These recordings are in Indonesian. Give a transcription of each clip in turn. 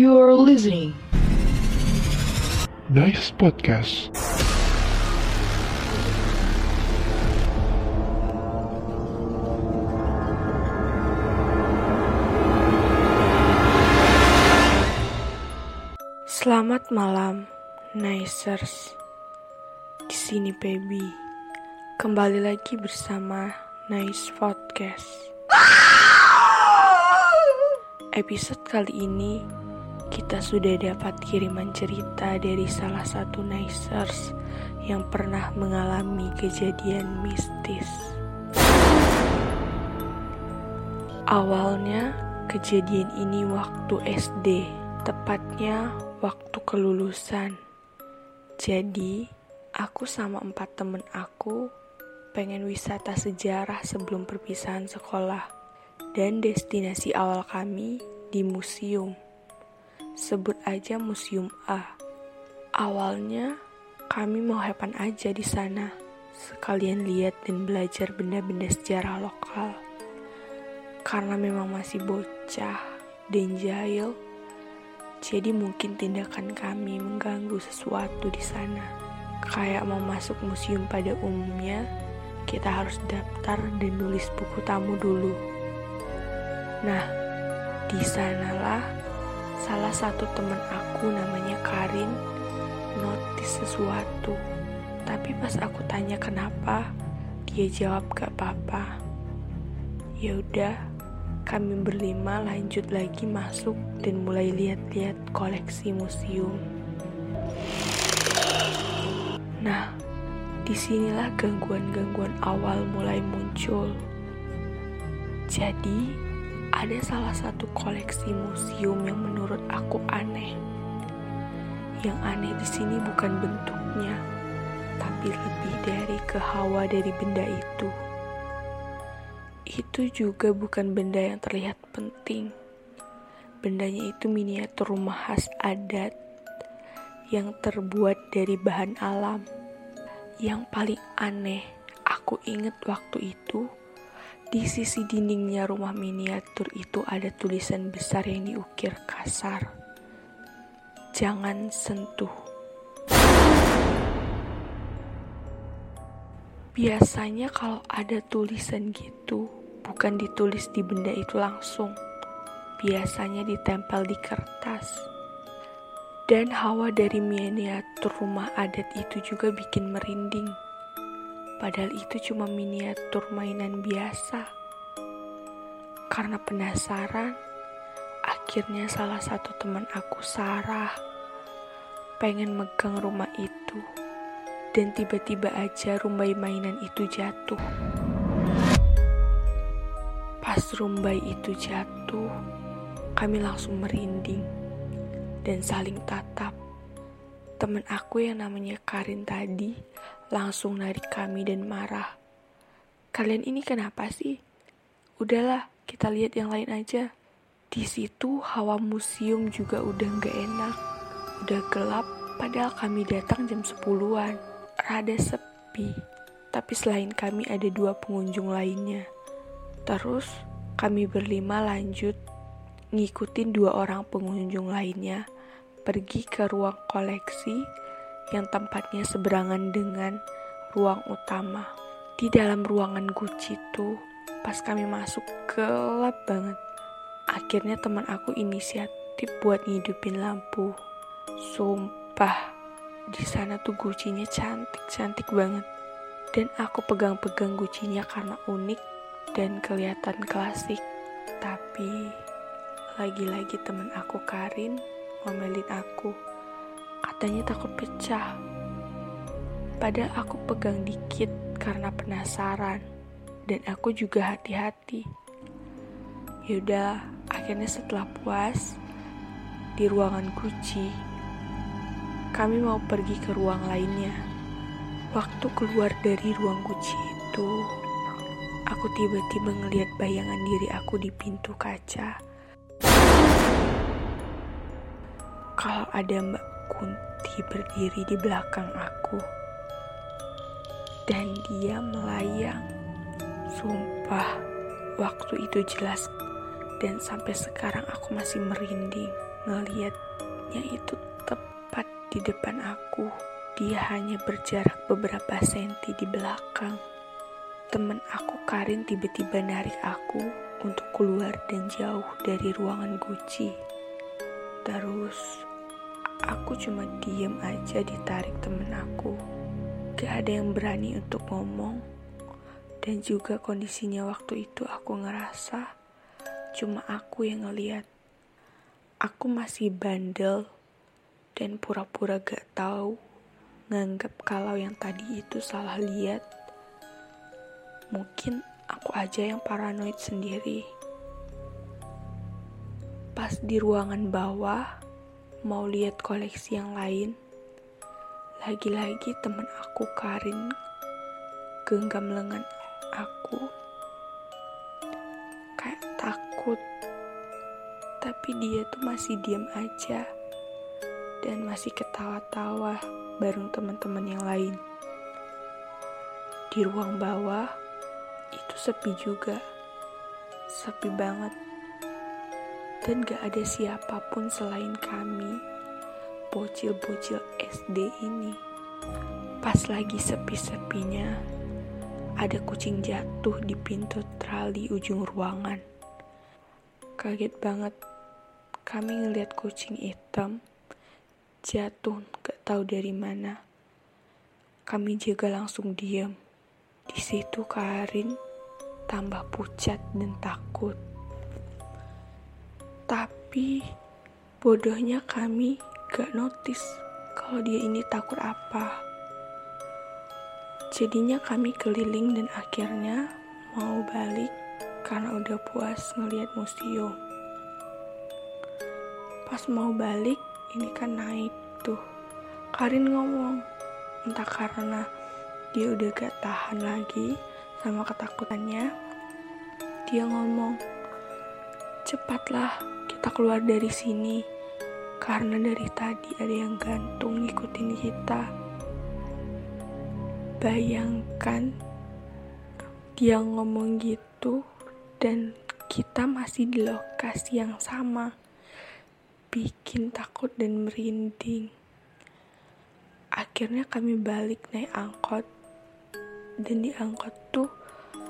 You're listening. Nice podcast. Selamat malam, Nicers. Di sini Baby. Kembali lagi bersama Nice Podcast. Episode kali ini kita sudah dapat kiriman cerita dari salah satu Nicers yang pernah mengalami kejadian mistis. Awalnya kejadian ini waktu SD, tepatnya waktu kelulusan. Jadi, aku sama empat temen aku pengen wisata sejarah sebelum perpisahan sekolah. Dan destinasi awal kami di museum. Sebut aja Museum A. Awalnya, kami mau hepan aja di sana. Sekalian lihat dan belajar benda-benda sejarah lokal. Karena memang masih bocah dan jahil, jadi mungkin tindakan kami mengganggu sesuatu di sana. Kayak mau masuk museum pada umumnya, kita harus daftar dan nulis buku tamu dulu. Nah, di sanalah salah satu teman aku namanya Karin notice sesuatu. Tapi pas aku tanya kenapa, dia jawab gak apa-apa. Ya udah, kami berlima lanjut lagi masuk dan mulai lihat-lihat koleksi museum. Nah, di sinilah gangguan-gangguan awal mulai muncul. Jadi, ada salah satu koleksi museum yang menurut aku aneh. Yang aneh di sini bukan bentuknya, tapi lebih dari kehawa dari benda itu. Itu juga bukan benda yang terlihat penting. Bendanya itu miniatur rumah khas adat yang terbuat dari bahan alam. Yang paling aneh, aku inget waktu itu, di sisi dindingnya rumah miniatur itu ada tulisan besar yang diukir kasar. Jangan sentuh. Biasanya kalau ada tulisan gitu, bukan ditulis di benda itu langsung. Biasanya ditempel di kertas. Dan hawa dari miniatur rumah adat itu juga bikin merinding. Padahal itu cuma miniatur mainan biasa. Karena penasaran, akhirnya salah satu teman aku, Sarah, pengen megang rumah itu. Dan tiba-tiba aja rumbai mainan itu jatuh. Pas rumbai itu jatuh, kami langsung merinding dan saling tatap. Temen aku yang namanya Karin tadi langsung narik kami dan marah. Kalian ini kenapa sih? Udahlah, kita lihat yang lain aja. Di situ hawa museum juga udah gak enak. Udah gelap, padahal kami datang jam 10-an. Rada sepi, tapi selain kami ada dua pengunjung lainnya. Terus, kami berlima lanjut ngikutin dua orang pengunjung lainnya pergi ke ruang koleksi yang tempatnya seberangan dengan ruang utama. Di dalam ruangan Gucci itu, pas kami masuk gelap banget. Akhirnya teman aku inisiatif buat ngidupin lampu. Sumpah, di sana tuh Gucci-nya cantik-cantik banget. Dan aku pegang-pegang Gucci-nya karena unik dan kelihatan klasik. Tapi lagi-lagi temen aku Karin ngomelin aku. Katanya takut pecah. Padahal aku pegang dikit karena penasaran. Dan aku juga hati-hati. Yaudah, akhirnya setelah puas di ruangan Gucci, kami mau pergi ke ruang lainnya. Waktu keluar dari ruang Gucci itu, aku tiba-tiba ngelihat bayangan diri aku di pintu kaca kalau ada Mbak Kunti berdiri di belakang aku dan dia melayang. Sumpah, waktu itu jelas dan sampai sekarang aku masih merinding. ngeliatnya itu tepat di depan aku. Dia hanya berjarak beberapa senti di belakang. Temen aku Karin tiba-tiba narik aku untuk keluar dan jauh dari ruangan Gucci. Terus aku cuma diem aja ditarik temen aku. Gak ada yang berani untuk ngomong. Dan juga kondisinya waktu itu aku ngerasa cuma aku yang ngeliat. Aku masih bandel dan pura-pura gak tahu nganggap kalau yang tadi itu salah lihat. Mungkin aku aja yang paranoid sendiri. Pas di ruangan bawah, mau lihat koleksi yang lain, lagi-lagi temen aku Karin genggam lengan aku. Kayak takut. Tapi dia tuh masih diam aja. Dan masih ketawa-tawa bareng teman-teman yang lain. Di ruang bawah itu sepi juga, sepi banget, dan gak ada siapa pun selain kami, bocil-bocil SD ini. Pas lagi sepi-sepinya, ada kucing jatuh di pintu trali ujung ruangan. Kaget banget kami ngeliat kucing hitam jatuh gak tahu dari mana. Kami juga langsung diam. Di situ Karin tambah pucat dan takut. Tapi bodohnya kami gak notice kalau dia ini takut apa. Jadinya kami keliling dan akhirnya mau balik karena udah puas ngeliat museum. Pas mau balik, ini kan naik tuh. Karin ngomong, entah karena dia udah gak tahan lagi sama ketakutannya. Dia ngomong, cepatlah kita keluar dari sini. Karena dari tadi ada yang gantung ngikutin kita. Bayangkan dia ngomong gitu dan kita masih di lokasi yang sama bikin takut dan merinding. Akhirnya kami balik naik angkot dan di angkot tuh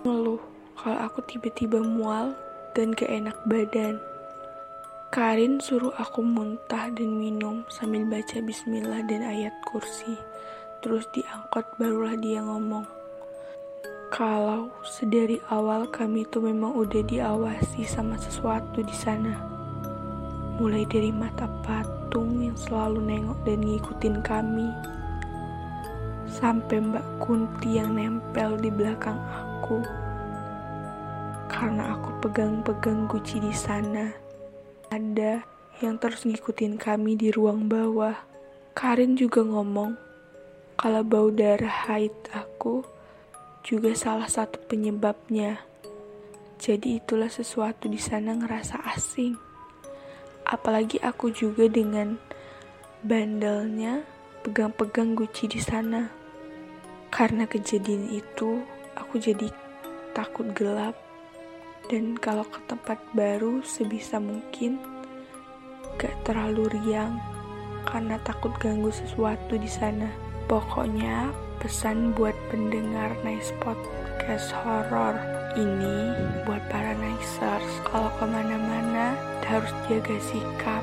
ngeluh kalau aku tiba-tiba mual dan gak enak badan. Karin suruh aku muntah dan minum sambil baca bismillah dan ayat kursi. Terus di angkot barulah dia ngomong. Kalau sedari awal kami tuh memang udah diawasi sama sesuatu di sana mulai dari mata patung yang selalu nengok dan ngikutin kami, sampai Mbak Kunti yang nempel di belakang aku. Karena aku pegang-pegang guci di sana, ada yang terus ngikutin kami di ruang bawah. Karin juga ngomong kalau bau darah haid aku juga salah satu penyebabnya. Jadi itulah sesuatu di sana ngerasa asing apalagi aku juga dengan bandelnya pegang-pegang Gucci di sana. Karena kejadian itu, aku jadi takut gelap dan kalau ke tempat baru sebisa mungkin gak terlalu riang karena takut ganggu sesuatu di sana. Pokoknya pesan buat pendengar nice podcast horror ini buat para nicers kalau ke mana-mana harus jaga sikap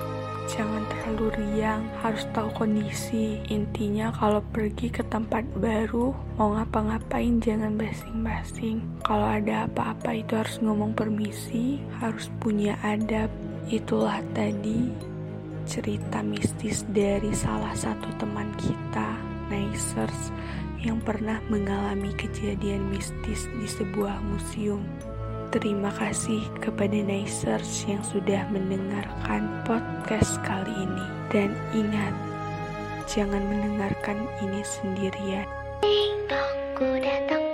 jangan terlalu riang, harus tahu kondisi. Intinya kalau pergi ke tempat baru, mau ngapa-ngapain jangan basing-basing. Kalau ada apa-apa itu harus ngomong permisi, harus punya adab. Itulah tadi cerita mistis dari salah satu teman kita, Nicers, yang pernah mengalami kejadian mistis di sebuah museum. Terima kasih kepada Nicers yang sudah mendengarkan podcast kali ini. Dan ingat, jangan mendengarkan ini sendirian. Ding dong, datang